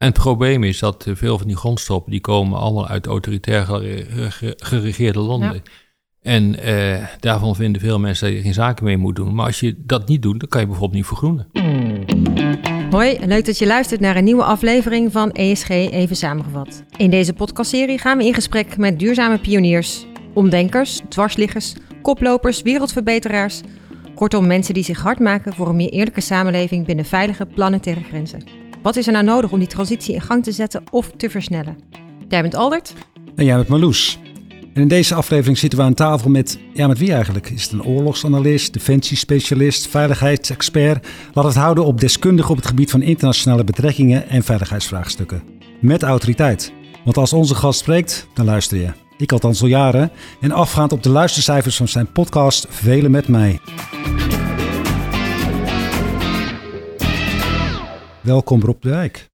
En het probleem is dat veel van die grondstoffen die komen allemaal uit autoritair geregeerde landen. En uh, daarvan vinden veel mensen dat je geen zaken mee moet doen. Maar als je dat niet doet, dan kan je bijvoorbeeld niet vergroenen. Hoi, leuk dat je luistert naar een nieuwe aflevering van ESG Even Samengevat. In deze podcastserie gaan we in gesprek met duurzame pioniers, omdenkers, dwarsliggers, koplopers, wereldverbeteraars. Kortom, mensen die zich hard maken voor een meer eerlijke samenleving binnen veilige planetaire grenzen. Wat is er nou nodig om die transitie in gang te zetten of te versnellen? Jij bent Aldert. En jij bent Marloes. En in deze aflevering zitten we aan tafel met, ja, met wie eigenlijk? Is het een oorlogsanalist, defensiespecialist, veiligheidsexpert? Laat het houden op deskundige op het gebied van internationale betrekkingen en veiligheidsvraagstukken. Met autoriteit. Want als onze gast spreekt, dan luister je. Ik althans al jaren. En afgaand op de luistercijfers van zijn podcast Velen met mij. Welkom Rob de Wijk.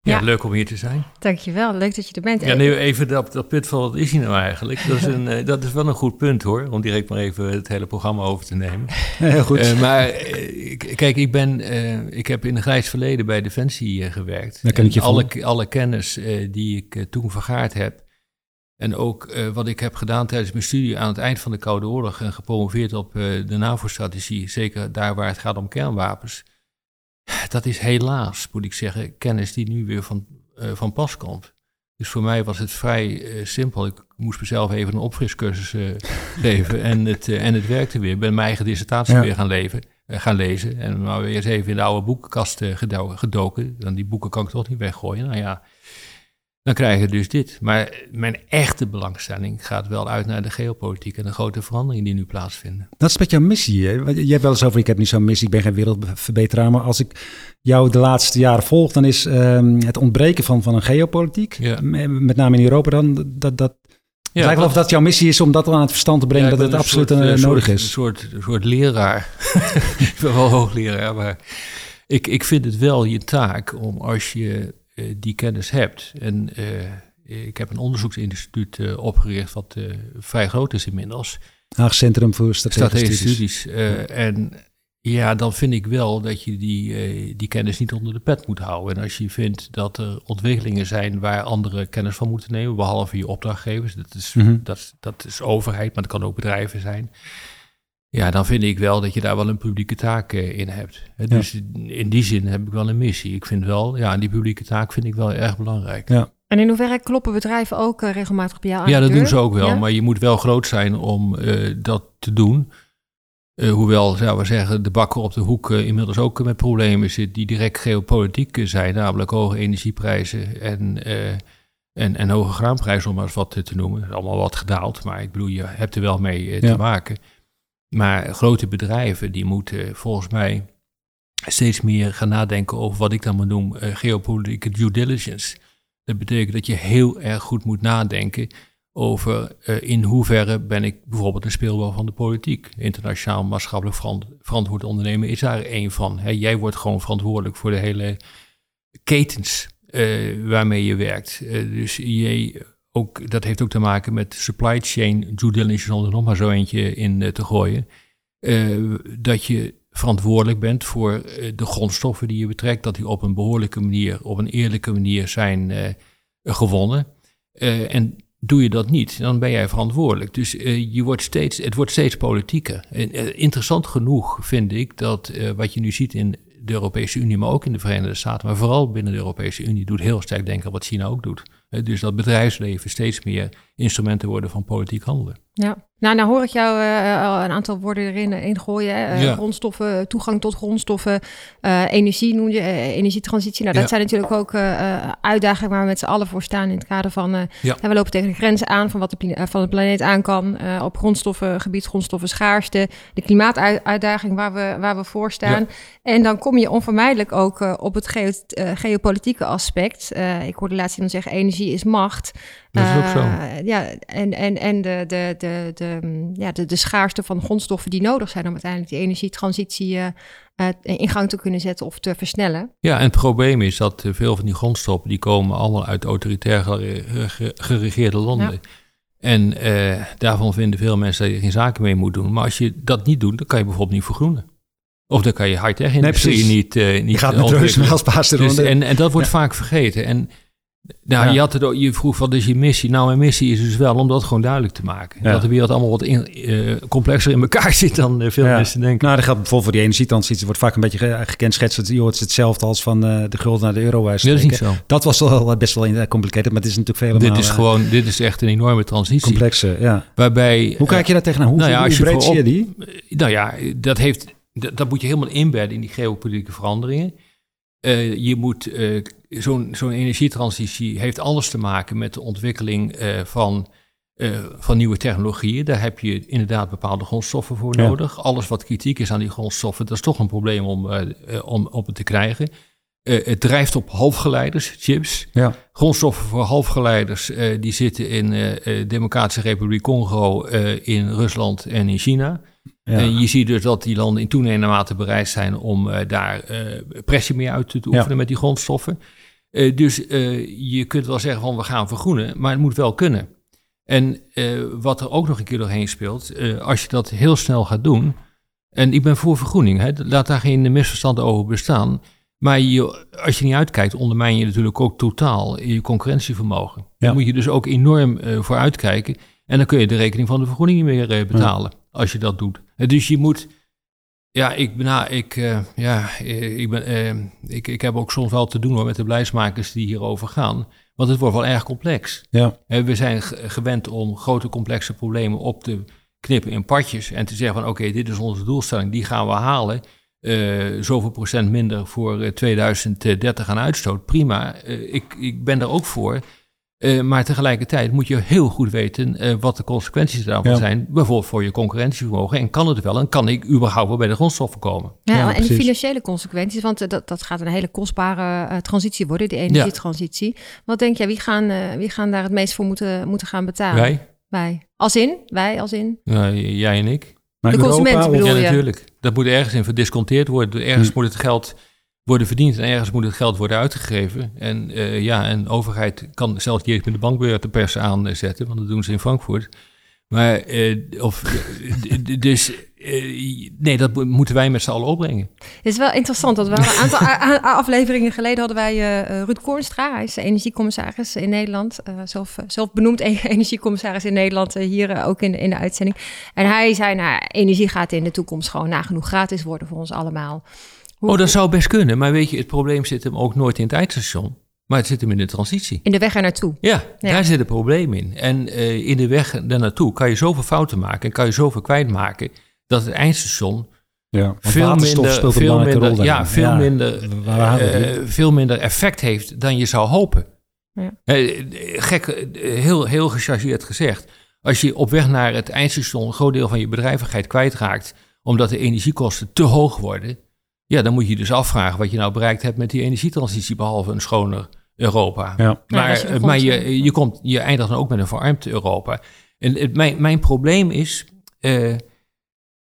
Ja, leuk om hier te zijn. Dankjewel, leuk dat je er bent. Ja, nu even dat, dat punt van wat is hij nou eigenlijk? Dat is, een, eh, dat is wel een goed punt hoor, om direct maar even het hele programma over te nemen. Heel goed. Uh, maar uh, kijk, ik, ben, ik heb in een grijs verleden bij Defensie gewerkt. Daar kan ik je alle, alle kennis die ik toen vergaard heb, en ook wat ik heb gedaan tijdens mijn studie aan het eind van de Koude Oorlog en gepromoveerd op de NAVO-strategie, zeker daar waar het gaat om kernwapens dat is helaas, moet ik zeggen, kennis die nu weer van, uh, van pas komt. Dus voor mij was het vrij uh, simpel. Ik moest mezelf even een opfriscursus uh, geven en het, en het werkte weer. Ik ben mijn eigen dissertatie weer gaan, leven, gaan lezen. En maar weer eens even in de oude boekenkast gedoken. Dan die boeken kan ik toch niet weggooien. Nou ja, dan krijg je dus dit. Maar mijn echte belangstelling gaat wel uit naar de geopolitiek en de grote veranderingen die nu plaatsvinden. Dat is met jouw missie. Hè? Je hebt wel eens over, ik heb niet zo'n missie, ik ben geen wereldverbeteraar. Maar als ik jou de laatste jaren volg, dan is um, het ontbreken van, van een geopolitiek, ja. met name in Europa dan, dat, dat, ja, het lijkt wel of dat jouw missie is om dat aan het verstand te brengen, dat het absoluut soort, uh, nodig soort, is. Een soort, een soort leraar. ik ben wel hoogleraar, maar ik, ik vind het wel je taak om als je die kennis hebt. En uh, ik heb een onderzoeksinstituut uh, opgericht wat vrij groot is inmiddels. Haag Centrum voor Strategische, Studies. studies. Ja. En ja, dan vind ik wel dat je die, die kennis niet onder de pet moet houden. En als je vindt dat er ontwikkelingen zijn waar anderen kennis van moeten nemen, behalve je opdrachtgevers, dat is, mm -hmm. dat, dat is overheid, maar dat kan ook bedrijven zijn. Ja, dan vind ik wel dat je daar wel een publieke taak uh, in hebt. Dus ja. in die zin heb ik wel een missie. Ik vind wel, ja, die publieke taak vind ik wel erg belangrijk. Ja. En in hoeverre kloppen bedrijven ook uh, regelmatig op jou aan? Ja, dat doen ze ook wel. Ja? Maar je moet wel groot zijn om uh, dat te doen. hoewel, zouden we zeggen, de bakker op de hoek inmiddels ook met problemen zit die direct geopolitiek zijn. Namelijk hoge energieprijzen en, en, en hoge graanprijzen, om maar eens wat te noemen. Dat is allemaal wat gedaald, maar ik bedoel, je hebt er wel mee te maken. Maar grote bedrijven die moeten volgens mij steeds meer gaan nadenken over wat ik dan maar noem uh, geopolitieke due diligence. Dat betekent dat je heel erg goed moet nadenken over uh, in hoeverre ben ik bijvoorbeeld een speelbal van de politiek. Internationaal maatschappelijk verant verantwoord ondernemen is daar één van. Hè, jij wordt gewoon verantwoordelijk voor de hele ketens uh, waarmee je werkt. dus je, ook, dat heeft ook te maken met supply chain due diligence, om er nog maar zo eentje in uh, te gooien. Uh, dat je verantwoordelijk bent voor uh, de grondstoffen die je betrekt, dat die op een behoorlijke manier, op een eerlijke manier zijn gewonnen. en doe je dat niet, dan ben jij verantwoordelijk. Dus je wordt steeds, het wordt steeds politieker. interessant genoeg vind ik dat wat je nu ziet in de Europese Unie, maar ook in de Verenigde Staten, maar vooral binnen de Europese Unie, doet heel sterk denken wat China ook doet. Dus dat bedrijfsleven steeds meer instrumenten worden van politiek handelen. Ja, nou, nou hoor ik jou uh, een aantal woorden erin ingooien. Uh, ja. Grondstoffen, toegang tot grondstoffen, uh, energie noem je, energietransitie. Nou, dat ja. zijn natuurlijk ook uitdagingen waar we met z'n allen voor staan in het kader van... Ja. we lopen tegen de grenzen aan van wat de, van de planeet aan kan. op grondstoffengebied, grondstoffen schaarste. De klimaatuitdaging waar we, waar we voor staan. En dan kom je onvermijdelijk ook op het geo geopolitieke aspect. ik hoorde laatst iemand zeggen, energie is macht. Dat is ook zo. ja, en, en, en de, de, de, de, ja, de, de schaarste van grondstoffen die nodig zijn om uiteindelijk die energietransitie uh, uh, in gang te kunnen zetten of te versnellen. Ja, en het probleem is dat veel van die grondstoffen die komen allemaal uit autoritair geregeerde landen. Ja. En daarvan vinden veel mensen dat je geen zaken mee moet doen. Maar als je dat niet doet, dan kan je bijvoorbeeld niet vergroenen. Of dan kan je high-tech industrie nee, niet, niet Je gaat met reuzen als dus, en, en dat wordt vaak vergeten. En nou, je, had het, je vroeg wat is je missie? Nou, mijn missie is dus wel om dat gewoon duidelijk te maken. Dat de wereld allemaal wat in, uh, complexer in elkaar zit dan uh, veel mensen denken. Nou, dat geldt bijvoorbeeld voor die energietransitie. wordt vaak een beetje gekend schetst. Je hoort hetzelfde als van uh, de gulden naar de euro. Dat is niet zo. Dat was wel best wel complicated, maar het is natuurlijk veel Dit is gewoon, dit is echt een enorme transitie. Complexe, ja. Waarbij... Hoe kijk je daar tegenaan? Hoe, nou ja, breed zie je die? Nou ja, dat heeft... Dat, dat moet je helemaal inbedden in die geopolitieke veranderingen. Uh, je moet uh, zo'n zo'n energietransitie heeft alles te maken met de ontwikkeling uh, van, van nieuwe technologieën. Daar heb je inderdaad bepaalde grondstoffen voor nodig. Alles wat kritiek is aan die grondstoffen, dat is toch een probleem om, om op het te krijgen. het drijft op halfgeleiders, chips. Ja. Grondstoffen voor halfgeleiders die zitten in de Democratische Republiek Congo, in Rusland en in China. En je ziet dus dat die landen in toenemende mate bereid zijn om uh, daar uh, pressie mee uit te oefenen met die grondstoffen. Uh, dus je kunt wel zeggen van we gaan vergroenen, maar het moet wel kunnen. En wat er ook nog een keer doorheen speelt, als je dat heel snel gaat doen, en ik ben voor vergroening, hè, laat daar geen misverstand over bestaan. Maar je, als je niet uitkijkt, ondermijn je natuurlijk ook totaal je concurrentievermogen. Ja. Daar moet je dus ook enorm voor uitkijken. En dan kun je de rekening van de vergroening niet meer betalen als je dat doet. Dus je moet. Ja, ik, nou, ik, uh, ja, ik, ben, uh, ik, ik heb ook soms wel te doen hoor, met de beleidsmakers die hierover gaan. Want het wordt wel erg complex. Ja. We zijn gewend om grote complexe problemen op te knippen in partjes. En te zeggen van oké, dit is onze doelstelling, die gaan we halen. Uh, zoveel procent minder voor 2030 aan uitstoot. Prima, ik, ik ben daar ook voor. Uh, maar tegelijkertijd moet je heel goed weten uh, wat de consequenties daarvan zijn. Bijvoorbeeld voor je concurrentievermogen. En kan het wel en kan ik überhaupt wel bij de grondstoffen komen? Ja, ja en de financiële consequenties. Want uh, dat, dat gaat een hele kostbare transitie worden, die energietransitie. Wat denk jij, wie gaan, wie gaan daar het meest voor moeten, moeten gaan betalen? Wij. Wij. Als in? Wij als in? Ja, jij en ik. Maar de consument bedoel ja, natuurlijk. Dat moet ergens in verdisconteerd worden. Ergens hm. moet het geld worden verdiend en ergens moet het geld worden uitgegeven. En uh, ja, een overheid kan zelfs niet eens met de bankbeurt de pers aanzetten, want dat doen ze in Frankfurt. Maar, uh, of, dus, uh, nee, dat moeten wij met z'n allen opbrengen. Het is wel interessant, dat we een aantal afleveringen geleden hadden wij uh, Ruud Koornstra, hij is energiecommissaris in Nederland, zelf, zelf benoemd energiecommissaris in Nederland, hier ook in de, in de uitzending. En hij zei, nou, energie gaat in de toekomst gewoon nagenoeg gratis worden voor ons allemaal. Oh, dat zou best kunnen. Maar weet je, het probleem zit hem ook nooit in het eindstation. Maar het zit hem in de transitie. In de weg er naartoe. Ja, daar zit het probleem in. En uh, in de weg daar naartoe kan je zoveel fouten maken en kan je zoveel kwijtmaken dat het eindstation ja, veel minder, veel minder, ja, veel, ja, minder uh, veel minder effect heeft dan je zou hopen. Ja. Uh, gek, heel, heel gechargeerd gezegd. Als je op weg naar het eindstation een groot deel van je bedrijvigheid kwijtraakt, omdat de energiekosten te hoog worden, ja, dan moet je dus afvragen wat je nou bereikt hebt met die energietransitie, behalve een schoner Europa. Ja. Maar, ja, maar je, je, komt, je eindigt dan ook met een verarmd Europa. En het, mijn, mijn probleem is uh,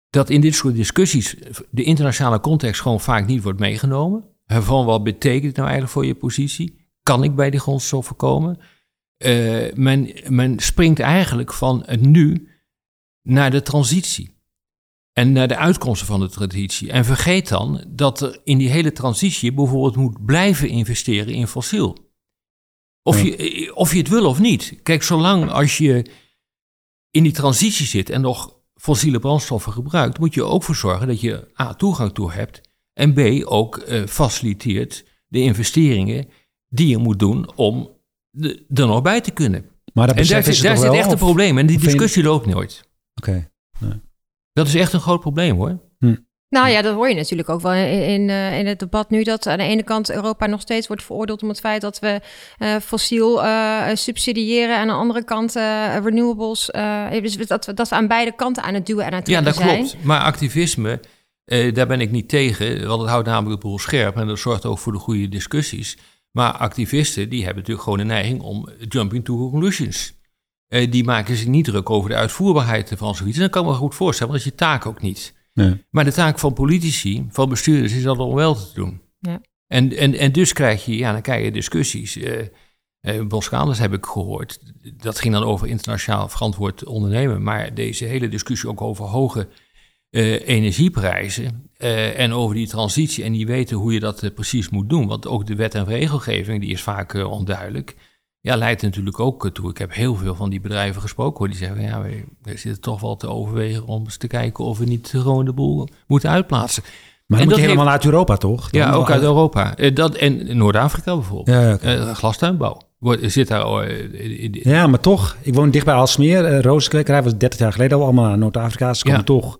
dat in dit soort discussies de internationale context gewoon vaak niet wordt meegenomen. Van wat betekent het nou eigenlijk voor je positie? Kan ik bij die grondstoffen komen? Uh, men, men springt eigenlijk van het nu naar de transitie en naar de uitkomsten van de transitie. En vergeet dan dat er in die hele transitie bijvoorbeeld moet blijven investeren in fossiel. Of, je, of je het wil of niet. Kijk, zolang als je in die transitie zit en nog fossiele brandstoffen gebruikt, moet je ook voor zorgen dat je A, toegang toe hebt en B, ook uh, faciliteert de investeringen die je moet doen om de, er nog bij te kunnen. Maar en daar, zit, daar zit echt een probleem en die discussie loopt nooit. Oké. Nee. Dat is echt een groot probleem hoor. Hm. Nou ja, dat hoor je natuurlijk ook wel in, in, uh, in, het debat nu. Dat aan de ene kant Europa nog steeds wordt veroordeeld om het feit dat we uh, fossiel uh, subsidiëren. En aan de andere kant renewables. dus dat, we, dat we aan beide kanten aan het duwen en aan het Ja, dat klopt. Maar activisme, daar ben ik niet tegen. Want het houdt namelijk de boel scherp. En dat zorgt ook voor de goede discussies. Maar activisten, die hebben natuurlijk gewoon de neiging om jumping to conclusions. Uh, die maken zich niet druk over de uitvoerbaarheid van zoiets. En dat kan ik me goed voorstellen, want dat is je taak ook niet. Nee. Maar de taak van politici, van bestuurders, is dat om wel te doen. Ja. En, en, en dus krijg je, ja, dan krijg je discussies. Uh, uh, heb ik gehoord. Dat ging dan over internationaal verantwoord ondernemen. Maar deze hele discussie ook over hoge energieprijzen en over die transitie en die weten hoe je dat precies moet doen. Want ook de wet en regelgeving die is vaak onduidelijk ja, leidt natuurlijk ook toe. Ik heb heel veel van die bedrijven gesproken hoor. Die zeggen, ja, we, we zitten toch wel te overwegen om eens te kijken of we niet gewoon de boel moeten uitplaatsen. Maar dan moet je helemaal uit Europa, toch? ja, ook uit Europa. Eh, dat, en Noord-Afrika bijvoorbeeld. Ja, okay. uh, glastuinbouw. Zit daar, uh, ja, maar toch. Ik woon dicht bij Alsmeer. Uh, Rozenkwekerij was 30 jaar geleden al allemaal naar Noord-Afrika. Ze komen toch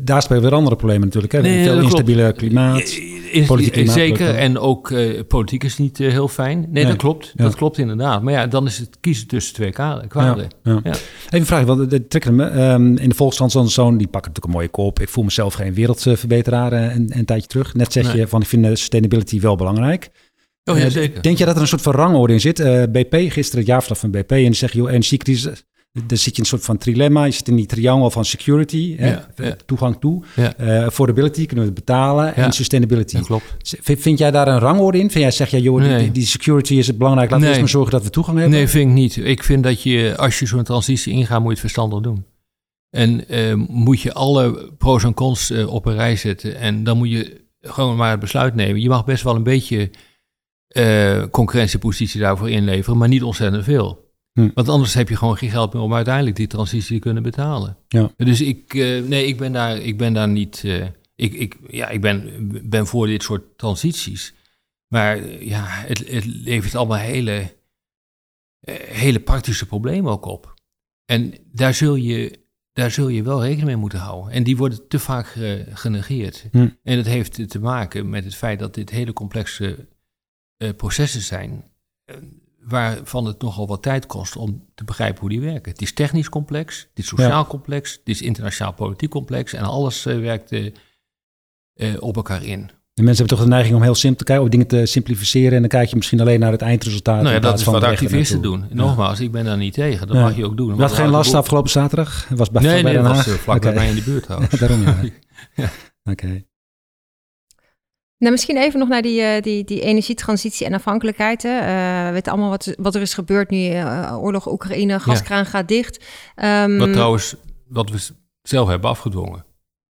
daar spelen weer andere problemen natuurlijk. Hè? Nee, Veel instabiele klimaat, politiek klimaat. Zeker, en ook uh, politiek is niet uh, heel fijn. Nee, dat klopt. Dat klopt inderdaad. Maar ja, dan is het kiezen tussen twee kwaden. Ja, Even een vraag, want de trekken me. Um, in de Volkskrant zo'n die pakken natuurlijk een mooie kop. Ik voel mezelf geen wereldverbeteraar uh, een, een tijdje terug. Net zeg je van, ik vind sustainability wel belangrijk. Oh ja, zeker. Denk je dat er een soort van rangorde in zit? BP, gisteren het jaarverslag van BP, en die zeggen, joh, energiecrisis dan zit je in een soort van trilemma. Je zit in die triangel van security, hè, toegang toe. Ja. Uh, affordability, kunnen we het betalen. En sustainability. Klopt. Vind, jij daar een rangorde in? Vind jij, zeg jij, joh, die, die, security is het belangrijk. Laten we eerst maar zorgen dat we toegang hebben. Nee, vind ik niet. Ik vind dat je, als je zo'n transitie ingaat, moet je het verstandig doen. En uh, moet je alle pro's en cons uh, op een rij zetten. En dan moet je gewoon maar het besluit nemen. Je mag best wel een beetje concurrentiepositie daarvoor inleveren, maar niet ontzettend veel. Hm. Want anders heb je gewoon geen geld meer om uiteindelijk die transitie te kunnen betalen. Ja. Dus ik, uh, nee, ik ben daar, ik ben daar niet. Uh, ik, ik, ja, ik ben, ben voor dit soort transities. Maar ja, het, het levert allemaal hele, hele praktische problemen ook op. En daar zul, je, daar zul je wel rekening mee moeten houden. En die worden te vaak genegeerd. Hm. En dat heeft te maken met het feit dat dit hele complexe processen zijn waarvan het nogal wat tijd kost om te begrijpen hoe die werken. Het is technisch complex, het is sociaal complex, het is internationaal politiek complex en alles uh, werkt uh, op elkaar in. De mensen hebben toch de neiging om heel simpel te kijken, of dingen te simplificeren en dan kijk je misschien alleen naar het eindresultaat. Nou ja, dat is wat activisten doen. Nogmaals, ik ben daar niet tegen, dat mag je ook doen. Je had geen last afgelopen zaterdag? Was bij, nee, nee, dat was vlak okay. bij mij in de buurt. Daarom ja. ja. Oké. Nou, misschien even nog naar die, uh, die, die energietransitie en afhankelijkheid. Uh, we weten allemaal wat, wat er is gebeurd nu. Uh, oorlog Oekraïne, gaskraan gaat dicht. Um, wat trouwens, wat we zelf hebben afgedwongen.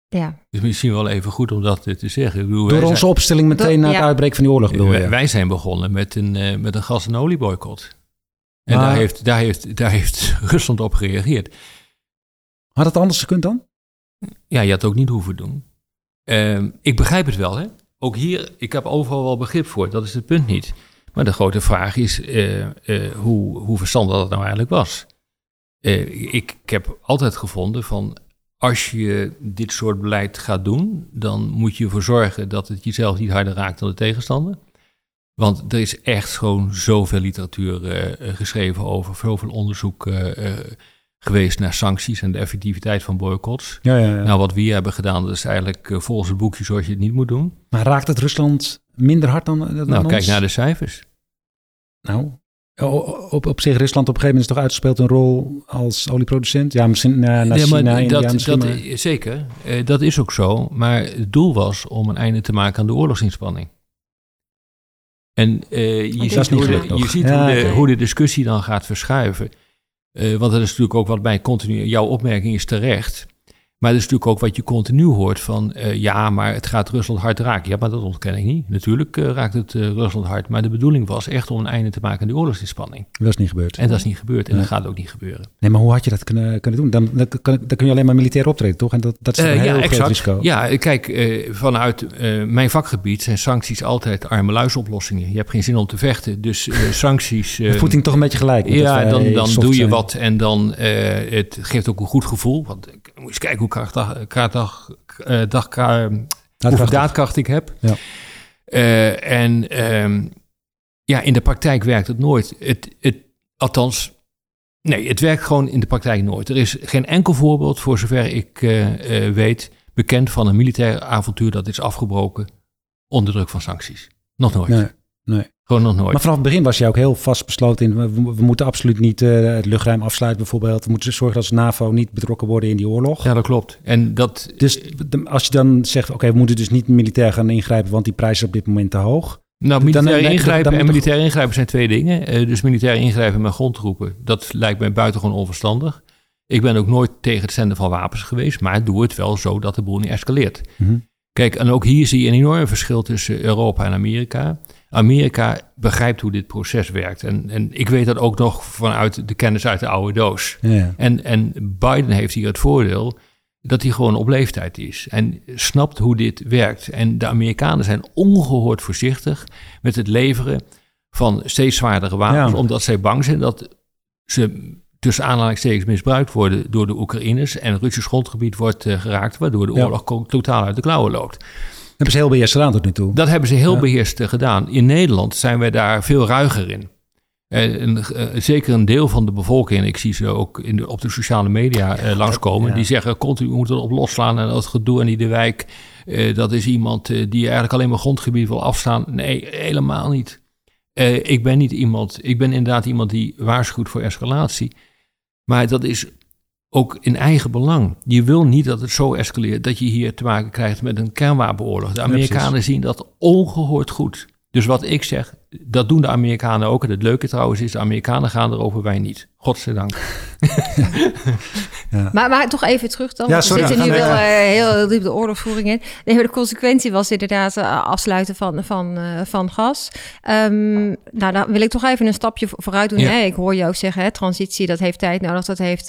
Ja. Dus misschien wel even goed om dat te zeggen. Ik bedoel, Door onze zijn, opstelling meteen na het uitbreken van die oorlog bedoel je? Wij zijn begonnen met een, met een gas- en olieboycott. En daar, heeft, daar, heeft, daar heeft Rusland op gereageerd. Had het anders gekund dan? Ja, je had het ook niet hoeven doen. Ehm, ik begrijp het wel, hè ook hier, ik heb overal wel begrip voor, dat is het punt niet. Maar de grote vraag is uh, uh, hoe, hoe verstandig dat nou eigenlijk was. Ik, ik, heb altijd gevonden van als je dit soort beleid gaat doen, dan moet je ervoor zorgen dat het jezelf niet harder raakt dan de tegenstander. Want er is echt gewoon zoveel literatuur geschreven over, zoveel onderzoek geweest naar sancties en de effectiviteit van boycotts. Ja, ja, ja. Nou, wat we hier hebben gedaan, dat is eigenlijk uh, volgens het boekje zoals je het niet moet doen. Maar raakt het Rusland minder hard dan, dan Nou, kijk naar de cijfers. Nou, op, op zich, Rusland op een gegeven moment is toch uitgespeeld een rol als olieproducent? Ja, misschien naar, naar China, maar India, dat, misschien dat, Zeker, dat is ook zo. Maar het doel was om een einde te maken aan de oorlogsinspanning. En uh, je, ziet, hoe de, je ziet, hoe, de, hoe de discussie dan gaat verschuiven. Uh, want dat is natuurlijk ook wat mij continu, jouw opmerking is terecht. Maar dat is natuurlijk ook wat je continu hoort van uh, ja, maar het gaat Rusland hard raken. Ja, maar dat ontken ik niet. Natuurlijk uh, raakt het uh, Rusland hard. Maar de bedoeling was echt om een einde te maken aan die oorlogsinspanning. Dat is niet gebeurd. En dat is niet gebeurd. En dat gaat ook niet gebeuren. Nee, maar hoe had je dat kunnen, kunnen doen? Dan, dan, dan kun je alleen maar militair optreden, toch? En dat, dat is een heel ja, groot risico. Ja, kijk, vanuit mijn vakgebied zijn sancties altijd arme luisoplossingen. Je hebt geen zin om te vechten. Dus sancties... Voeting toch een beetje gelijk. Ja, dan, dan doe je wat en dan het geeft ook een goed gevoel. Want moet eens kijken hoe krachtig, dag, hoeveel daadkracht ik heb. Ja. Uh, en um, ja, in de praktijk werkt het nooit. Het, het, althans, nee, het werkt gewoon in de praktijk nooit. Er is geen enkel voorbeeld, voor zover ik uh, weet, bekend van een militair avontuur dat is afgebroken onder druk van sancties. Nog nooit. Nee, nee. Gewoon nog nooit. Maar vanaf het begin was je ook heel vast besloten in, we, moeten absoluut niet uh, het luchtruim afsluiten bijvoorbeeld. We moeten zorgen dat de NAVO niet betrokken worden in die oorlog. Ja, dat klopt. En dat... Dus als je dan zegt, oké, we moeten dus niet militair gaan ingrijpen, want die prijs is op dit moment te hoog. Nou, militair dan, ingrijpen dan, en militair ingrijpen zijn twee dingen. Uh, dus militair ingrijpen met grondtroepen, dat lijkt mij buitengewoon onverstandig. Ik ben ook nooit tegen het zenden van wapens geweest, maar doe het wel zo dat de boel niet escaleert. Mhm. Kijk, en ook hier zie je een enorm verschil tussen Europa en Amerika. Amerika begrijpt hoe dit proces werkt. En, en ik weet dat ook nog vanuit de kennis uit de oude doos. Ja. En, en Biden heeft hier het voordeel dat hij gewoon op leeftijd is en snapt hoe dit werkt. En de Amerikanen zijn ongehoord voorzichtig met het leveren van steeds zwaardere wapens, omdat zij bang zijn dat ze tussen aanhalingstekens misbruikt worden door de Oekraïners en Russisch grondgebied wordt uh, geraakt, waardoor de oorlog totaal uit de klauwen loopt. Hebben ze heel beheerst gedaan tot nu toe? Dat hebben ze heel beheerst eh, gedaan. In Nederland zijn wij daar veel ruiger in. En, uh, zeker een deel van de bevolking, en ik zie ze ook in de, op de sociale media uh, langskomen, die zeggen continu moeten erop losslaan en dat gedoe en die de wijk, dat is iemand die eigenlijk alleen maar grondgebied wil afstaan. Nee, helemaal niet. ik ben niet iemand, ik ben inderdaad iemand die waarschuwt voor escalatie. Maar dat is ook in eigen belang. Je wil niet dat het zo escaleert dat je hier te maken krijgt met een kernwapenoorlog. De Amerikanen zien dat ongehoord goed. Dus wat ik zeg, dat doen de Amerikanen ook. En het leuke trouwens is, de Amerikanen gaan erover, wij niet. Godzijdank. ja. maar, maar toch even terug dan. Ja, sorry, we zitten nu wel uh, heel diep de oorlogvoering in. Nee, de consequentie was inderdaad uh, afsluiten van, van, uh, van gas. Um, nou, dan wil ik toch even een stapje vooruit doen. Hè? Ik hoor je ook zeggen, hè, transitie, dat heeft tijd nodig. Dat heeft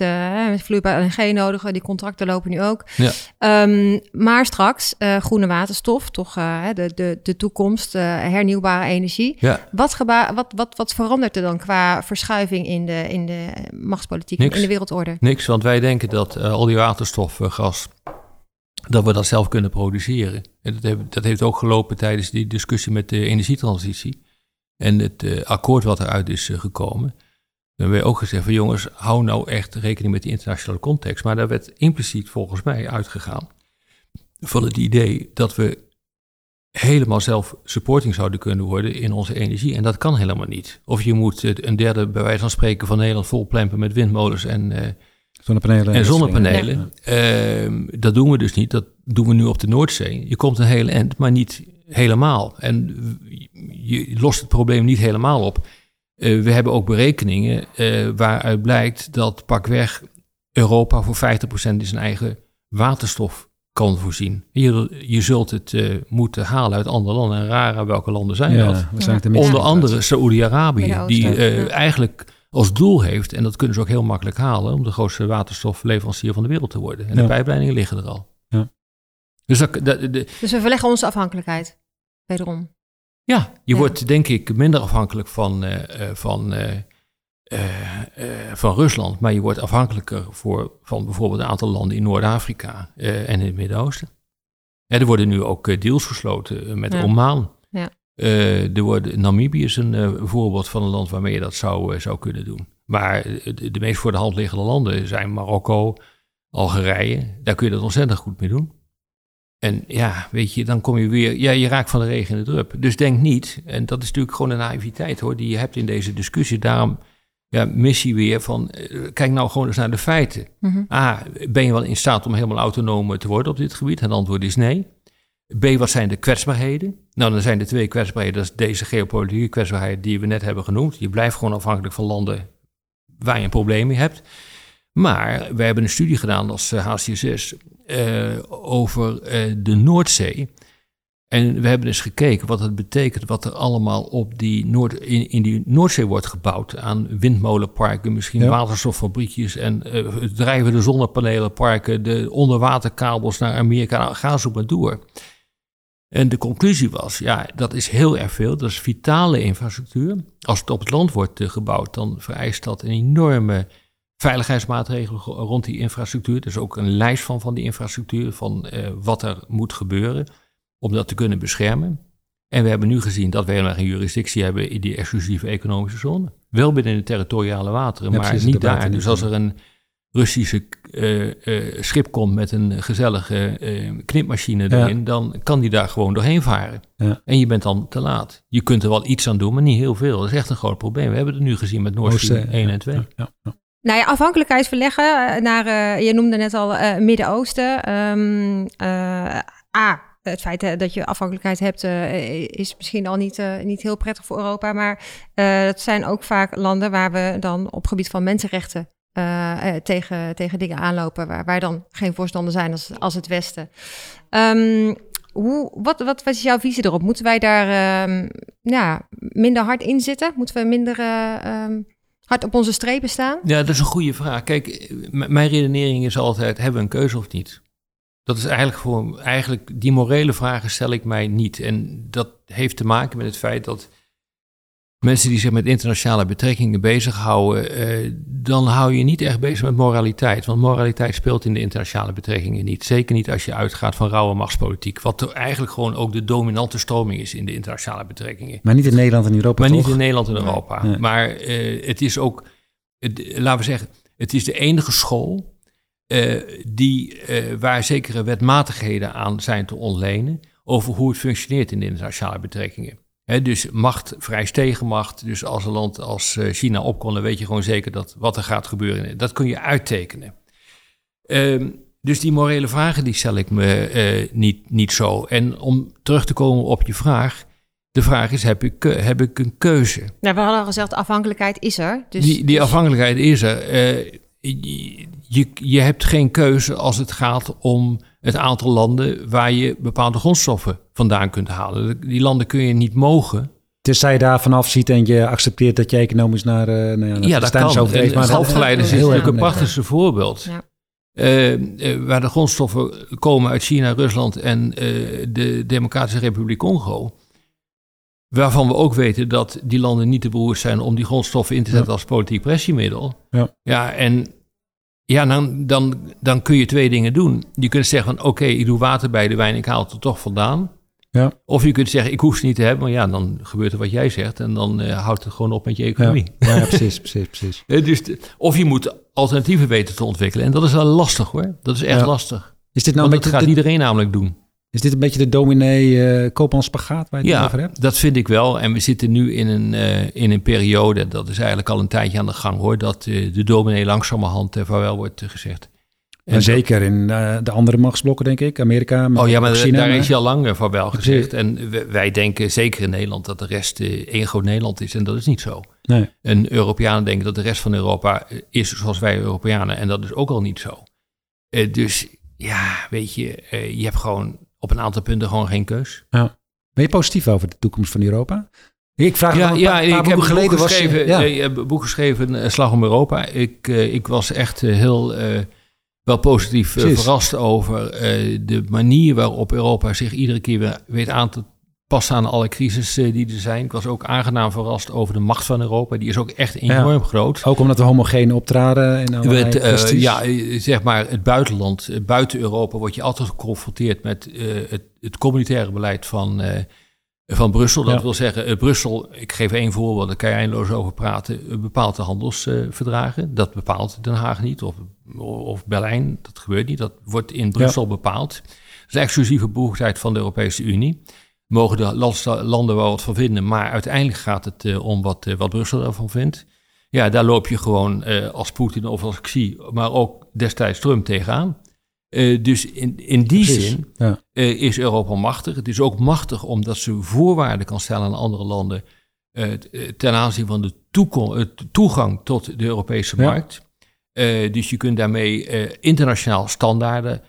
met vloeibaar LNG nodig. Die contracten lopen nu ook. Ja. Um, maar straks groene waterstof, toch de, de, de toekomst, hernieuwbare energie. Ja. Wat, wat, wat, wat verandert er dan qua verschuiving in de, in de machtspolitiek, in de wereldorde? Niks, want wij denken dat uh, al die waterstofgas, dat we dat zelf kunnen produceren. En dat, heeft, dat heeft ook gelopen tijdens die discussie met de energietransitie. En het uh, akkoord wat eruit is uh, gekomen. We hebben ook gezegd van jongens, hou nou echt rekening met die internationale context. Maar daar werd impliciet volgens mij uitgegaan van het idee dat we helemaal zelf supporting zouden kunnen worden in onze energie. En dat kan helemaal niet. Of je moet een derde, bij wijze van spreken, van Nederland vol plempen met windmolens en, zonnepanelen. En zonnepanelen. Ehm, dat doen we dus niet. Dat doen we nu op de Noordzee. Je komt een hele eind, maar niet helemaal. En je lost het probleem niet helemaal op. Uh, we hebben ook berekeningen uh, waaruit blijkt dat pakweg Europa voor 50% is zijn eigen waterstof kan voorzien. Je, je zult het uh, moeten halen uit andere landen. En rara, welke landen zijn ja, dat? Zijn ja. Onder andere Saoedi-Arabië, die uh, eigenlijk als doel heeft, en dat kunnen ze ook heel makkelijk halen, om de grootste waterstofleverancier van de wereld te worden. En de pijpleidingen liggen er al. Dus, dat, de, dus we verleggen onze afhankelijkheid, wederom. Ja, je wordt denk ik minder afhankelijk van, uh, van uh, van Rusland, maar je wordt afhankelijker voor, van bijvoorbeeld een aantal landen in Noord-Afrika uh, en in het Midden-Oosten. er worden nu ook deals gesloten met Oman. Ja. er worden, Namibië is een voorbeeld van een land waarmee je dat zou, zou kunnen doen. Maar de, de, meest voor de hand liggende landen zijn Marokko, Algerije. Daar kun je dat ontzettend goed mee doen. En ja, weet je, dan kom je weer, ja, je raakt van de regen in de drup. Dus denk niet, en dat is natuurlijk gewoon een naïviteit hoor, die je hebt in deze discussie. Daarom ja, missie weer van, eh, kijk nou gewoon eens naar de feiten. Mm A, ben je wel in staat om helemaal autonoom te worden op dit gebied? Het antwoord is nee. B, wat zijn de kwetsbaarheden? Nou, dan zijn de twee kwetsbaarheden, dat is deze geopolitieke kwetsbaarheid die we net hebben genoemd. Je blijft gewoon afhankelijk van landen waar je een probleem mee hebt. Maar we hebben een studie gedaan als HCSS uh, eh, over uh, de Noordzee. En we hebben eens gekeken wat het betekent, wat er allemaal op die Noord, in, in die Noordzee wordt gebouwd. Aan windmolenparken, misschien waterstoffabriekjes en uh, drijvende zonnepanelenparken, de onderwaterkabels naar Amerika. Nou, ga zo maar door. En de conclusie was, ja, dat is heel erg veel. Dat is vitale infrastructuur. Als het op het land wordt uh, gebouwd, dan vereist dat een enorme veiligheidsmaatregelen rond die infrastructuur. Is ook een lijst van, van die infrastructuur, van uh, wat er moet gebeuren om dat te kunnen beschermen. En we hebben nu gezien dat we helemaal geen jurisdictie hebben in die exclusieve economische zone. Wel binnen de territoriale wateren, maar niet daar. Dus als er een Russische uh, uh, schip komt met een gezellige uh, knipmachine erin, dan kan die daar gewoon doorheen varen. Ja. En je bent dan te laat. Je kunt er wel iets aan doen, maar niet heel veel. Dat is echt een groot probleem. We hebben het nu gezien met Stream 1 en 2. Ja, nou ja, afhankelijkheid verleggen naar, je noemde net al Midden-Oosten. Um, A, het feit eh, dat je afhankelijkheid hebt, uh, is misschien al niet, uh, niet heel prettig voor Europa. Maar uh, het zijn ook vaak landen waar we dan op gebied van mensenrechten tegen, tegen dingen aanlopen waar, waar dan geen voorstander zijn als, als het Westen. Um, hoe, wat, wat, wat is jouw visie erop? Moeten wij daar um, ja, minder hard in zitten? Moeten we minder um, hard op onze strepen staan? Ja, dat is een goede vraag. Kijk, mijn redenering is altijd: hebben we een keuze of niet? Dat is eigenlijk gewoon, eigenlijk die morele vragen stel ik mij niet. En dat heeft te maken met het feit dat mensen die zich met internationale betrekkingen bezighouden, eh, dan hou je niet echt bezig met moraliteit. Want moraliteit speelt in de internationale betrekkingen niet. Zeker niet als je uitgaat van rauwe machtspolitiek. Wat er eigenlijk gewoon ook de dominante stroming is in de internationale betrekkingen. Maar niet in Nederland en Europa. Maar niet in Nederland en Europa. Maar eh, het is ook, laten we zeggen, het is de enige school uh, die, uh, waar zekere wetmatigheden aan zijn te ontlenen over hoe het functioneert in de internationale betrekkingen dus macht vereist tegenmacht. Dus als een land als eh, China opkomt, dan weet je gewoon zeker dat wat er gaat gebeuren. Dat kun je uittekenen. Um, dus die morele vragen die stel ik me uh, niet, niet zo. En om terug te komen op je vraag. De vraag is, heb ik, heb ik een keuze? Nou, we hadden al gezegd, afhankelijkheid is er. Dus, die, die afhankelijkheid is er. Uh, je, je hebt geen keuze als het gaat om het aantal landen waar je bepaalde grondstoffen vandaan kunt halen. Die landen kun je niet mogen. Dus zij daar vanaf ziet en je accepteert dat je economisch naar, uh, nou ja, naar ja, dat kan. Maar halfgeleiders is natuurlijk een prachtigste voorbeeld. Ja. Uh, uh, waar de grondstoffen komen uit China, Rusland en de Democratische Republiek Congo. Waarvan we ook weten dat die landen niet te beroerd zijn om die grondstoffen in te zetten als politiek pressiemiddel. Ja, ja en ja, dan, dan, dan kun je twee dingen doen. Je kunt zeggen van oké, ik doe water bij de wijn, ik haal het er toch vandaan. Ja. Of je kunt zeggen, ik hoef ze niet te hebben, maar ja, dan gebeurt er wat jij zegt en dan uh, houdt het gewoon op met je economie. Ja, ja precies, precies, precies. Eh, dus of je moet alternatieven weten te ontwikkelen en dat is wel lastig hoor. Dat is echt lastig. Is dit nou Want dat gaat iedereen namelijk doen. Is dit een beetje de dominee uh, koopmanspagaat waar je het over hebt? dat vind ik wel. En we zitten nu in een, uh, in een periode, dat is eigenlijk al een tijdje aan de gang hoor, dat uh, de dominee langzamerhand uh, vaarwel wordt gezegd. En, zeker in de andere machtsblokken, denk ik. Amerika, Oh ja, maar China, daar is je al lang vaarwel gezegd. En wij denken, zeker in Nederland, dat de rest één groot Nederland is. En dat is niet zo. Nee. En Europeanen denken dat de rest van Europa is zoals wij Europeanen. En dat is ook al niet zo. dus ja, weet je, je hebt gewoon op een aantal punten gewoon geen keus. Ja. Ben je positief over de toekomst van Europa? Ik vraag ja, ja, paar, ik heb geleden boek geschreven, was, ja. uh, boek geschreven Slag om Europa. Ik, uh, ik was echt uh, heel wel positief verrast over de manier waarop Europa zich iedere keer weer weet aan te pas aan alle crisis die er zijn. Ik was ook aangenaam verrast over de macht van Europa. Die is ook echt enorm groot. Ook omdat we homogeen optraden in met, uh, Ja, zeg maar het buitenland, buiten Europa... word je altijd geconfronteerd met uh, het, het, communitaire beleid van, uh, van Brussel. Dat wil zeggen, Brussel, ik geef één voorbeeld... daar kan je eindeloos over praten, bepaalt de handelsverdragen. dat bepaalt Den Haag niet, of, of Berlijn, dat gebeurt niet. Dat wordt in Brussel ja. bepaald. Dat is exclusieve bevoegdheid van de Europese Unie mogen de landen wel wat van vinden, maar uiteindelijk gaat het uh, om wat, uh, wat Brussel ervan vindt. Ja, daar loop je gewoon uh, als Poetin of als Xi, maar ook destijds Trump tegenaan. dus in, in die Precies, zin ja. is Europa machtig. Het is ook machtig omdat ze voorwaarden kan stellen aan andere landen ten aanzien van de toegang tot de Europese ja. markt. dus je kunt daarmee internationaal standaarden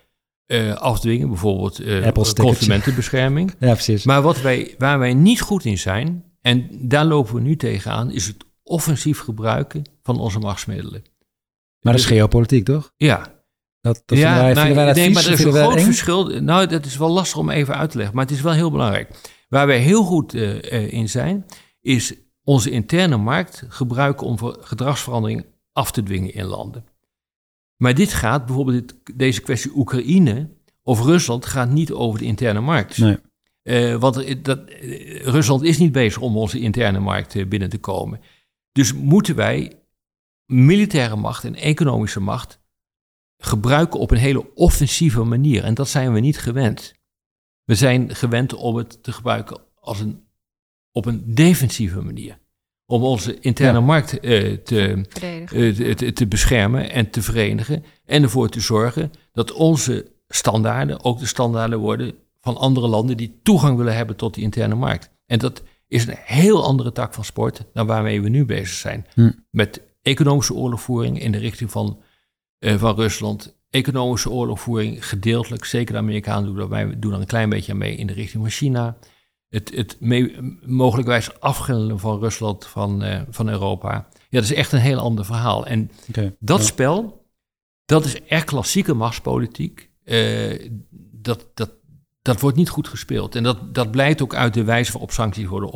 uh, afdwingen, bijvoorbeeld uh, consumentenbescherming. ja, precies. Maar wat wij, waar wij niet goed in zijn, en daar lopen we nu tegenaan, is het offensief gebruiken van onze machtsmiddelen. Maar dat is dus- geopolitiek, toch? Ja. Dat, dat ja, wij, nou, wij nee, maar er is een groot verschil. Nou, dat is wel lastig om even uit te leggen, maar het is wel heel belangrijk. Waar wij heel goed uh, in zijn, is onze interne markt gebruiken om gedragsverandering af te dwingen in landen. Maar dit gaat, bijvoorbeeld deze kwestie Oekraïne of Rusland, gaat niet over de interne markt. Nee. Uh, want dat, uh, Rusland is niet bezig om onze interne markt uh, binnen te komen. Dus moeten wij militaire macht en economische macht gebruiken op een hele offensieve manier. En dat zijn we niet gewend. We zijn gewend om het te gebruiken als een, op een defensieve manier om onze interne markt uh, te, uh, te, te, beschermen en te verenigen. En ervoor te zorgen dat onze standaarden ook de standaarden worden van andere landen die toegang willen hebben tot die interne markt. En dat is een heel andere tak van sport dan waarmee we nu bezig zijn. Hm. Met economische oorlogvoering in de richting van, van Rusland. Economische oorlogvoering gedeeltelijk, zeker de Amerikanen doen dat, wij doen er een klein beetje aan mee in de richting van China. Het, het mogelijkwijs afgrendelen van Rusland van, van Europa. Ja, dat is echt een heel ander verhaal. En dat spel, dat is echt klassieke machtspolitiek. dat, dat, dat wordt niet goed gespeeld. En dat, dat blijkt ook uit de wijze waarop sancties worden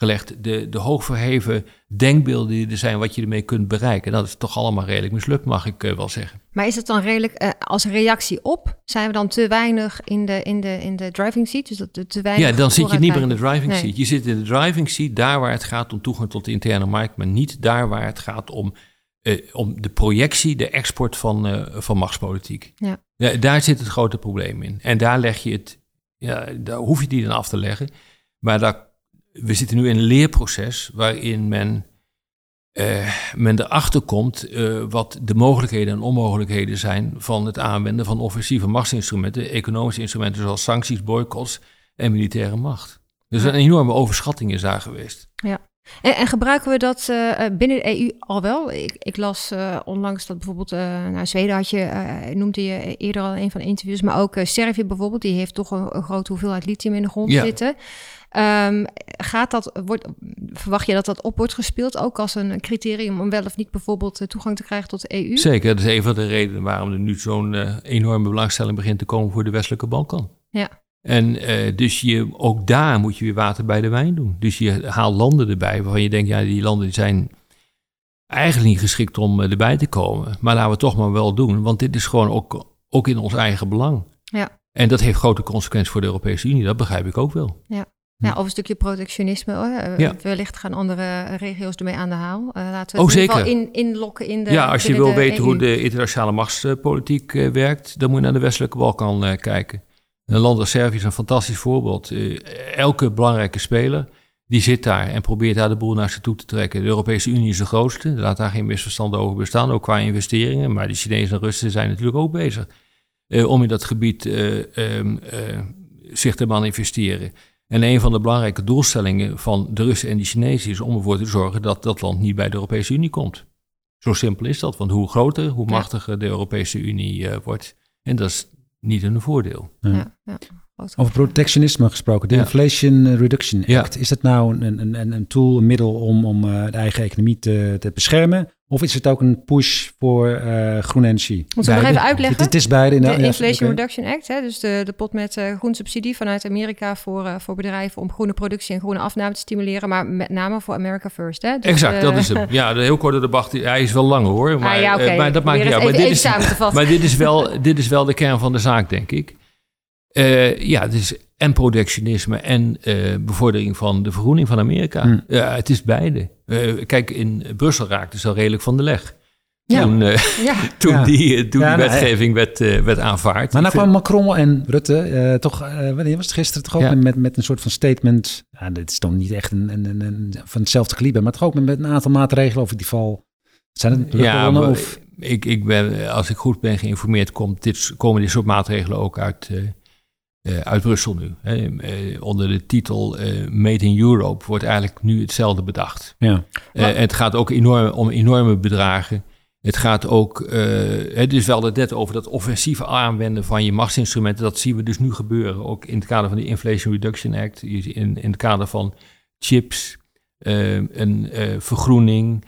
opgelegd. de, de hoogverheven denkbeelden die er zijn, wat je ermee kunt bereiken. Dat is toch allemaal redelijk mislukt, mag ik uh, wel zeggen. Maar is het dan redelijk, uh, als reactie op, zijn we dan te weinig in de, in de, in de driving seat? Dus dat te weinig ja, dan zit je niet meer in de driving seat. Je zit in de driving seat daar waar het gaat om toegang tot de interne markt, maar niet daar waar het gaat om uh, om de projectie, de export van, van machtspolitiek. Ja. ja. Daar zit het grote probleem in. En daar leg je het, ja, daar hoef je die dan af te leggen. Maar daar, we zitten nu in een leerproces waarin men, uh, men erachter komt wat de mogelijkheden en onmogelijkheden zijn van het aanwenden van offensieve machtsinstrumenten, economische instrumenten zoals sancties, boycotts en militaire macht. Dus een enorme overschatting is daar geweest. Ja. En, en, gebruiken we dat uh, binnen de EU al wel? Ik, ik las uh, onlangs dat bijvoorbeeld, uh, nou, Zweden had je, noemde je eerder al een van de interviews, maar ook Servië bijvoorbeeld, die heeft toch een, een, grote hoeveelheid lithium in de grond ja. zitten. Um, gaat dat, wordt, verwacht je dat dat op wordt gespeeld, ook als een criterium om wel of niet bijvoorbeeld toegang te krijgen tot de EU? Zeker, dat is een van de redenen waarom er nu zo'n enorme belangstelling begint te komen voor de westelijke Balkan. Ja. En uh, dus je, ook daar moet je weer water bij de wijn doen. Dus je haalt landen erbij waarvan je denkt, ja, die landen zijn eigenlijk niet geschikt om uh, erbij te komen. Maar laten we het toch maar wel doen, want dit is gewoon ook, ook in ons eigen belang. Ja. En dat heeft grote consequenties voor de Europese Unie, dat begrijp ik ook wel. Ja. Ja, of een stukje protectionisme. Hoor. Ja. Wellicht gaan andere regio's ermee aan de haal. Uh, laten we oh, zeker. in, inlokken in de. Ja, als je wil weten hoe de internationale machtspolitiek werkt, dan moet je naar de westelijke Balkan kijken. Een land als Servië is een fantastisch voorbeeld. Uh, elke belangrijke speler die zit daar en probeert daar de boel naar zich toe te trekken. De Europese Unie is de grootste, laat daar geen misverstand over bestaan, ook qua investeringen. Maar de Chinezen en Russen zijn natuurlijk ook bezig uh, om in dat gebied uh, zich te manifesteren. En een van de belangrijke doelstellingen van de Russen en de Chinezen is om ervoor te zorgen dat dat land niet bij de Europese Unie komt. Zo simpel is dat, want hoe groter, hoe machtiger de Europese Unie wordt. En dat is niet een voordeel. Ja, ja. Over protectionisme gesproken, de Inflation Reduction Act. Is dat nou een, een, een tool, een middel om, om uh, de eigen economie te, te beschermen? Of is het ook een push voor uh, groene energie? Moeten we nog even uitleggen? Het, het is beide. In de, de Inflation Reduction Act, hè, dus de, de pot met uh, groen subsidie vanuit Amerika voor, uh, voor bedrijven om groene productie en groene afname te stimuleren, maar met name voor America First. Hè? Dus, exact, dat is hem. Ja, de heel korte debat, hij is wel lang hoor, maar, ah, ja, okay. maar dat maakt niet uit. Maar, dit is, maar dit, is wel, dit is wel de kern van de zaak, denk ik. Ja, het is en protectionisme en uh, bevordering van de vergroening van Amerika. Hmm. Ja, het is beide. Uh, kijk, in Brussel raakte ze al redelijk van de leg. Ja. Toen, uh, ja. toen die, toen die wetgeving werd, werd aanvaard. Maar nou kwam Macron en Rutte toch, wanneer was het gisteren, toch ook met, met een soort van statement. Ja, dit is toch niet echt een, een, een, een van hetzelfde kaliber, maar toch ook met, met een aantal maatregelen over die val. Zijn het ja, of? Ik, ik ben, als ik goed ben geïnformeerd, komt dit, komen dit soort maatregelen ook uit uh, uit Brussel nu. Hè. Uh, onder de titel uh, Made in Europe wordt eigenlijk nu hetzelfde bedacht. Ja. het gaat ook enorm, om enorme bedragen. Het gaat ook, het is wel het net over dat offensieve aanwenden van je machtsinstrumenten. Dat zien we dus nu gebeuren. Ook in het kader van de Inflation Reduction Act, in, in het kader van chips, een vergroening,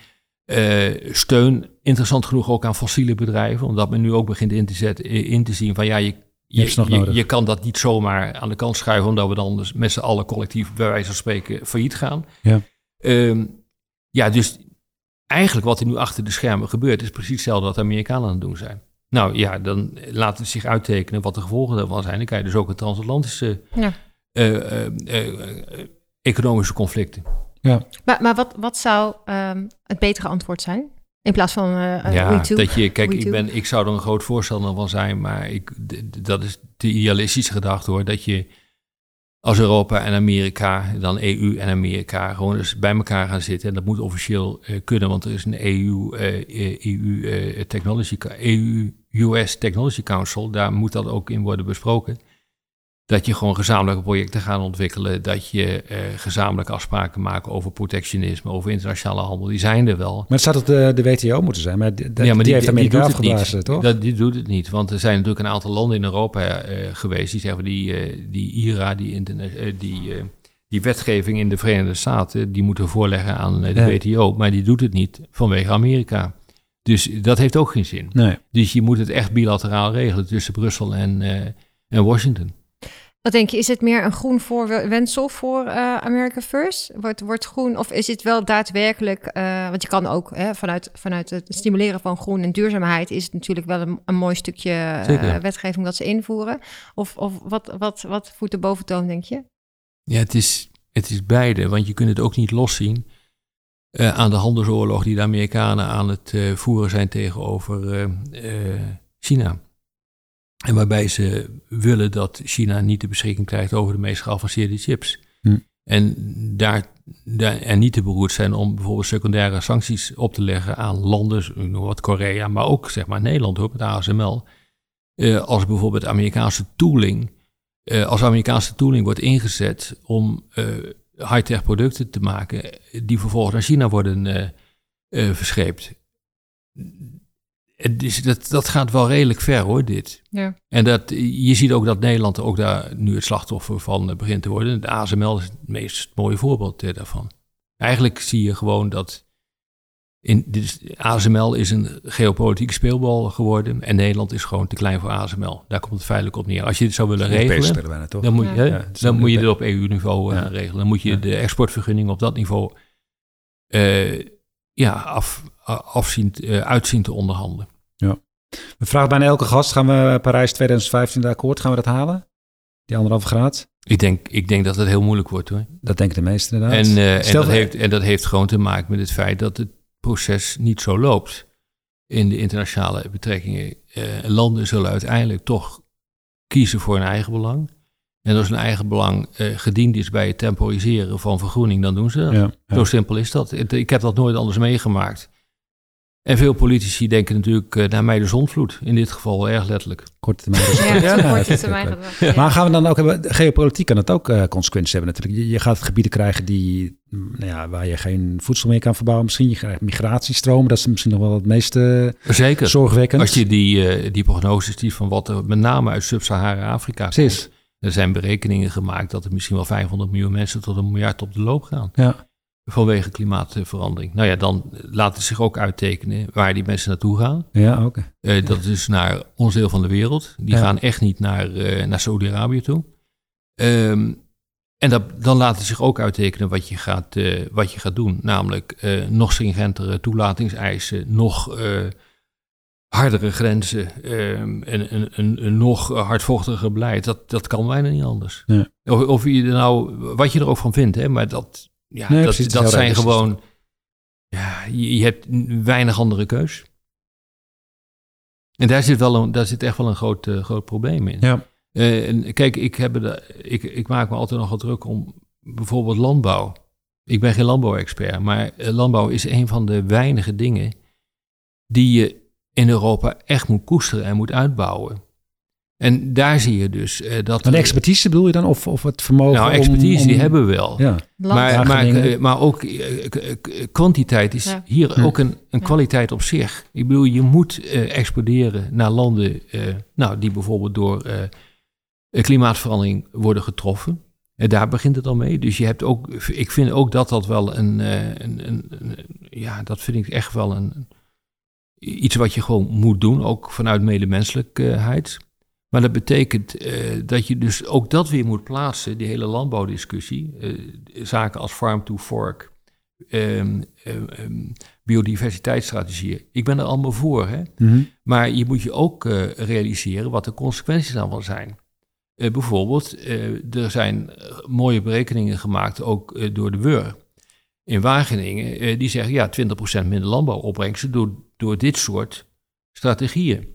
steun. Interessant genoeg ook aan fossiele bedrijven, omdat men nu ook begint in te, zetten, in te zien van ja, je je, je, kan dat niet zomaar aan de kant schuiven, omdat we dan dus met z'n allen collectief, bij wijze van spreken, failliet gaan. Ja. Um, ja, dus eigenlijk wat er nu achter de schermen gebeurt, is precies hetzelfde wat de Amerikanen aan het doen zijn. Nou ja, dan laat het zich uittekenen wat de gevolgen daarvan zijn. Dan krijg je dus ook een transatlantische ja. uh, uh, economische conflicten. Ja. Maar, maar wat, wat zou um, het betere antwoord zijn? In plaats van uh, ja, dat je, kijk, ik, ben, ik zou er een groot voorstander van zijn, maar ik, dat is de idealistische gedachte hoor, dat je als Europa en Amerika, dan EU en Amerika, gewoon eens bij elkaar gaan zitten. En dat moet officieel uh, kunnen, want er is een EU, uh, EU Technology, EU US Technology Council, daar moet dat ook in worden besproken. Dat je gewoon gezamenlijke projecten gaat ontwikkelen. Dat je uh, gezamenlijke afspraken maakt over protectionisme, over internationale handel. Die zijn er wel. Maar het zou de, de WTO moeten zijn. Maar, de, ja, maar die, heeft Amerika die afgeblazen, toch? Dat, die doet het niet. Want er zijn natuurlijk een aantal landen in Europa uh, geweest die zeggen die, uh, die IRA, die, die, die wetgeving in de Verenigde Staten, die moeten voorleggen aan de WTO. Maar die doet het niet vanwege Amerika. Dus dat heeft ook geen zin. Nee. Dus je moet het echt bilateraal regelen tussen Brussel en, en Washington. Wat denk je, is het meer een groen voorwensel voor uh, America First? Wordt, wordt groen, of is het wel daadwerkelijk, uh, want je kan ook hè, vanuit, vanuit het stimuleren van groen en duurzaamheid, is het natuurlijk wel een, een mooi stukje uh, wetgeving dat ze invoeren. Of, of wat, wat, wat voert de boventoon, denk je? Ja, het is, het is beide, want je kunt het ook niet loszien aan de handelsoorlog die de Amerikanen aan het voeren zijn tegenover China. En waarbij ze willen dat China niet de beschikking krijgt over de meest geavanceerde chips. Hm. En daar, daar en niet te beroerd zijn om bijvoorbeeld secundaire sancties op te leggen aan landen, wat Korea, maar ook zeg maar Nederland hoor, met ASML. Uh, als bijvoorbeeld Amerikaanse tooling, uh, als Amerikaanse tooling wordt ingezet om uh, high-tech producten te maken die vervolgens naar China worden verscheept dus dat, dat gaat wel redelijk ver hoor, dit. Ja. En dat, je ziet ook dat Nederland ook daar nu het slachtoffer van eh, begint te worden. De ASML is het meest mooie voorbeeld eh, daarvan. Eigenlijk zie je gewoon dat in, dus ASML is een geopolitieke speelbal geworden en Nederland is gewoon te klein voor ASML. Daar komt het feitelijk op neer. Als je dit zou willen regelen, dan moet je, ja. dan moet je dit op EU-niveau uh, regelen. Dan moet je de exportvergunning op dat niveau uh, ja, af, afzien, uh, uitzien te onderhandelen. We vragen bijna elke gast, gaan we Parijs 2015 akkoord, gaan we dat halen? Die anderhalve graad? Ik denk, ik denk dat het heel moeilijk wordt hoor. Dat denken de meesten inderdaad. En, uh, en, dat heeft, en dat heeft gewoon te maken met het feit dat het proces niet zo loopt in de internationale betrekkingen. Uh, landen zullen uiteindelijk toch kiezen voor hun eigen belang. En als hun eigen belang uh, gediend is bij het temporiseren van vergroening, dan doen ze dat. Ja, ja. Zo simpel is dat. Ik heb dat nooit anders meegemaakt. En veel politici denken natuurlijk uh, naar mij de zonvloed. In dit geval erg letterlijk. Korte termijn. Ja, ja, korte termijn. Maar gaan we dan ook hebben, geopolitiek kan het ook uh, consequenties hebben natuurlijk. Je, je, gaat gebieden krijgen die, mm, nou ja, waar je geen voedsel meer kan verbouwen. Misschien je krijgt migratiestromen, dat is misschien nog wel het meeste Zeker. zorgwekkend. Als je die, uh, die prognoses ziet van wat er met name uit Sub-Sahara-Afrika komt. Er zijn berekeningen gemaakt dat er misschien wel 500 miljoen mensen tot een miljard op de loop gaan. Ja vanwege klimaatverandering. Nou ja, dan laat het zich ook uittekenen waar die mensen naartoe gaan. Ja, oké. Uh, dat is naar ons deel van de wereld. Die gaan echt niet naar, uh, naar Saudi-Arabië toe. Um, en dat, dan laat het zich ook uittekenen wat je gaat, uh, wat je gaat doen. Namelijk nog stringentere toelatingseisen, nog hardere grenzen ehm, en een, een, een, nog hardvochtiger beleid. Dat, dat kan bijna niet anders. Ja. Of, of je er nou, wat je er ook van vindt, hè, maar dat, ja, dat, dat zijn gewoon. Ja, je, je, hebt weinig andere keus. En daar zit, wel een, daar zit echt wel een groot, uh, groot probleem in. Ja. Uh, en kijk, ik, heb de, ik, ik maak me altijd nogal druk om bijvoorbeeld landbouw. Ik ben geen landbouwexpert, maar eh, landbouw is een van de weinige dingen die je in Europa echt moet koesteren en moet uitbouwen. En daar zie je dus uh, dat... Maar de expertise bedoel je dan? Of, of het vermogen Nou, expertise die hebben we wel. Ja. Maar, maar, eh, maar ook uh, kwantiteit is hier ook een, een kwaliteit op zich. Ik bedoel, je moet exporteren naar landen nou, die bijvoorbeeld door klimaatverandering worden getroffen. En daar begint het al mee. Dus je hebt ook, ik vind ook dat dat wel een, een, een, een ja, dat vind ik echt wel een, iets wat je gewoon moet doen, ook vanuit medemenselijkheid. Maar dat betekent uh, dat je dus ook dat weer moet plaatsen, die hele landbouwdiscussie. Uh, zaken als farm to fork, um, um, biodiversiteitsstrategieën. Ik ben er allemaal voor, hè? Mm -hmm. maar je moet je ook uh, realiseren wat de consequenties dan wel zijn. bijvoorbeeld, er zijn mooie berekeningen gemaakt, ook door de WUR in Wageningen, die zeggen ja, 20% minder landbouwopbrengsten door, door dit soort strategieën.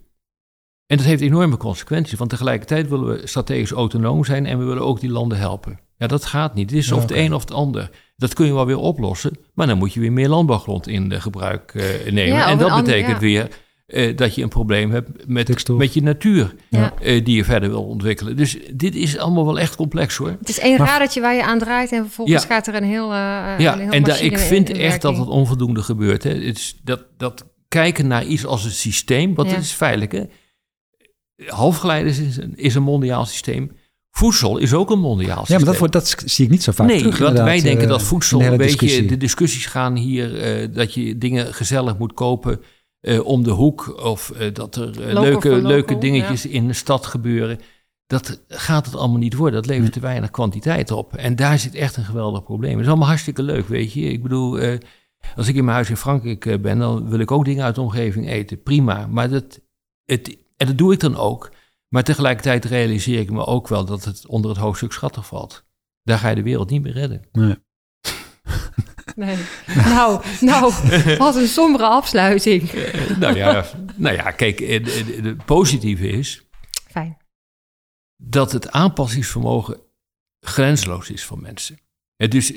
En dat heeft enorme consequenties, want tegelijkertijd willen we strategisch autonoom zijn en we willen ook die landen helpen. Ja, dat gaat niet. Het is of het een of het ander. Dat kun je wel weer oplossen, maar dan moet je weer meer landbouwgrond in de gebruik uh, nemen. en dat betekent weer dat je een probleem hebt met, met je natuur die je verder wil ontwikkelen. Dus dit is allemaal wel echt complex hoor. Het is één radertje waar je aan draait en vervolgens gaat er een heel. ja, een heel en daar, ik vind echt dat het onvoldoende gebeurt. Hè. Het is dat, dat kijken naar iets als een systeem, wat is feitelijk. Hè? Halfgeleiders is een, is een mondiaal systeem. Voedsel is ook een mondiaal systeem. Ja, maar dat, dat zie ik niet zo vaak nee, terug. want wij denken dat eh, voedsel een, beetje... De discussies gaan hier uh, dat je dingen gezellig moet kopen uh, om de hoek... of uh, dat er leuke, leuke dingetjes in de stad gebeuren. Dat gaat het allemaal niet worden. Dat levert te weinig kwantiteit op. En daar zit echt een geweldig probleem. Het is allemaal hartstikke leuk, weet je. Ik bedoel, als ik in mijn huis in Frankrijk ben... dan wil ik ook dingen uit de omgeving eten. Prima. Maar dat, het, en dat doe ik dan ook... Maar tegelijkertijd realiseer ik me ook wel dat het onder het hoofdstuk schatten valt. Daar ga je de wereld niet meer redden. Nee. Nee. Nou, nou, wat een sombere afsluiting. Uh, nou, ja, nou ja, kijk, het positieve is... Fijn. Dat het aanpassingsvermogen grensloos is voor mensen. dus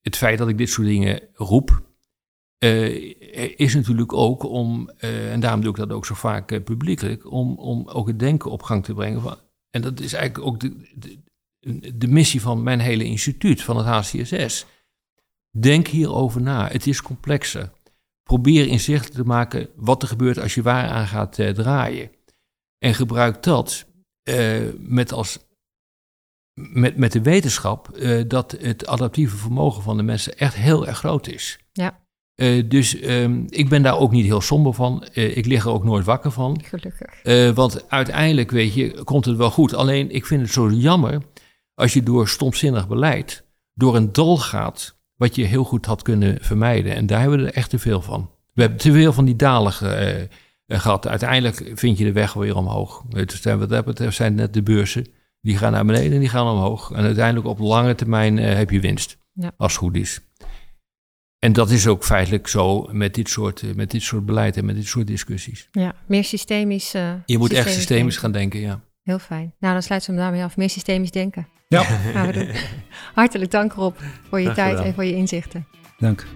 het feit dat ik dit soort dingen roep... Uh, is natuurlijk ook om, uh, en daarom doe ik dat ook zo vaak uh, publiekelijk, om, om ook het denken op gang te brengen. Van, en dat is eigenlijk ook de, de, de, missie van mijn hele instituut, van het HCSS. Denk hierover na. Het is complexer. Probeer inzichtelijk te maken wat er gebeurt als je waar aan gaat draaien. En gebruik dat met, als, met, met de wetenschap dat het adaptieve vermogen van de mensen echt heel erg groot is. Uh, dus um, ik ben daar ook niet heel somber van. Uh, ik lig er ook nooit wakker van. Gelukkig. Uh, want uiteindelijk, weet je, komt het wel goed. Alleen, ik vind het zo jammer als je door stomzinnig beleid door een dal gaat wat je heel goed had kunnen vermijden. En daar hebben we er echt te veel van. We hebben te veel van die dalen gehad. Uiteindelijk vind je de weg weer omhoog. Dus wat dat betreft zijn net de beurzen. Die gaan naar beneden en die gaan omhoog. En uiteindelijk op lange termijn heb je winst. Ja. Als het goed is. En dat is ook feitelijk zo met dit soort, eh, met dit soort beleid en met dit soort discussies. Ja, meer systemisch. Uh, je moet echt systemisch gaan denken, ja. Heel fijn. Nou, dan sluiten we hem daarmee af. Meer systemisch denken. Ja. Gaan we doen. Hartelijk dank Rob voor je tijd en voor je inzichten. Dank.